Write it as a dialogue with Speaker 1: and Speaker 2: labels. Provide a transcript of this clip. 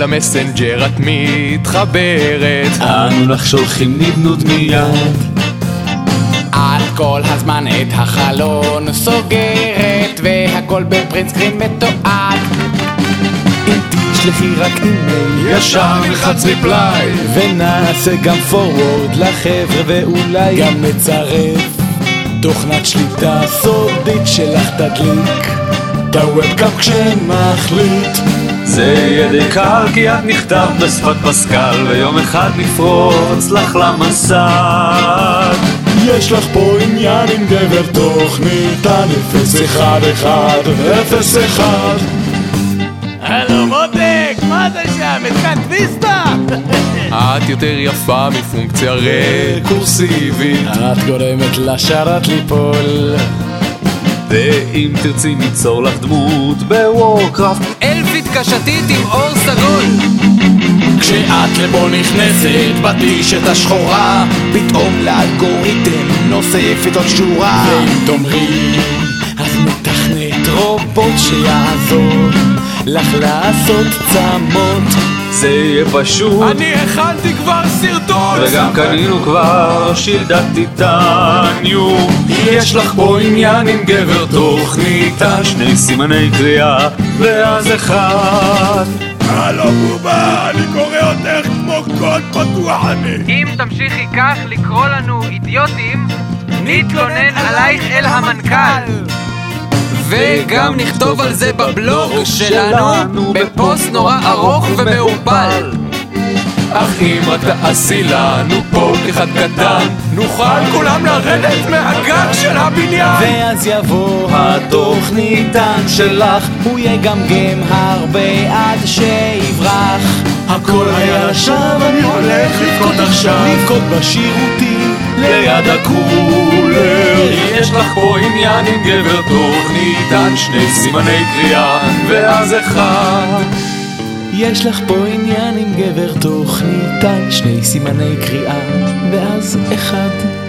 Speaker 1: למסנג'ר את מתחברת.
Speaker 2: אנו לך שולחים נדנוד מיד.
Speaker 3: את כל הזמן את החלון סוגרת והכל בפרינט מתועד.
Speaker 2: אם תשלחי רק אימייל
Speaker 1: ישר נלחץ reply
Speaker 2: ונעשה גם forward לחבר'ה ואולי
Speaker 3: גם נצרף. תוכנת שליטה סודית שלך תדליק את הוובקאם כשמחליט
Speaker 2: זה יהיה די קל כי את נכתב בשפת פסקל ויום אחד נפרוץ לך למסד.
Speaker 3: יש לך פה עניין עם גבר תוכנית על 01101
Speaker 4: הלו מותק, מה זה שם? התקן טוויסטה?
Speaker 1: את יותר יפה מפונקציה רקורסיבית.
Speaker 3: את גורמת לשרת ליפול
Speaker 2: ואם תרצי ניצור לך דמות בוורקראפט.
Speaker 5: אלפית קשתית עם אור סגול.
Speaker 3: כשאת לפה נכנסת בטישט השחורה פתאום לאלגוריתם נוספת עוד שורה. ואם תאמרי אז מתכנת רובוט שיעזור לך לעשות צמות
Speaker 2: זה יהיה פשוט.
Speaker 1: אני הכנתי כבר סרטון.
Speaker 2: וגם קנינו כבר שלדת טיטניום יש לך פה עניין עם גבר תוכניתה שני סימני קריאה ואז אחד.
Speaker 4: הלו בובה, אני קורא אותך כמו קוד פתוח אני.
Speaker 5: אם תמשיכי כך לקרוא לנו אידיוטים נתלונן עלייך אל המנכ"ל וגם נכתוב על זה בבלוג שלנו בפוסט נורא ארוך ומעורפל.
Speaker 1: אך אם רק תעשי לנו פה אחד קטן נוכל כולם לרדת מהגג של הבניין.
Speaker 2: ואז יבוא התוכניתן שלך הוא יגמגם הרבה עד שיברח.
Speaker 3: הכל היה שם אני הולך לבכות עכשיו. לבכות בשירותים
Speaker 2: ליד הקולר יש לך פה עניין עם גבר תוכניתן שני סימני קריאה ואז אחד.
Speaker 3: יש לך פה עניין עם גבר תוכניתן שני סימני קריאה ואז אחד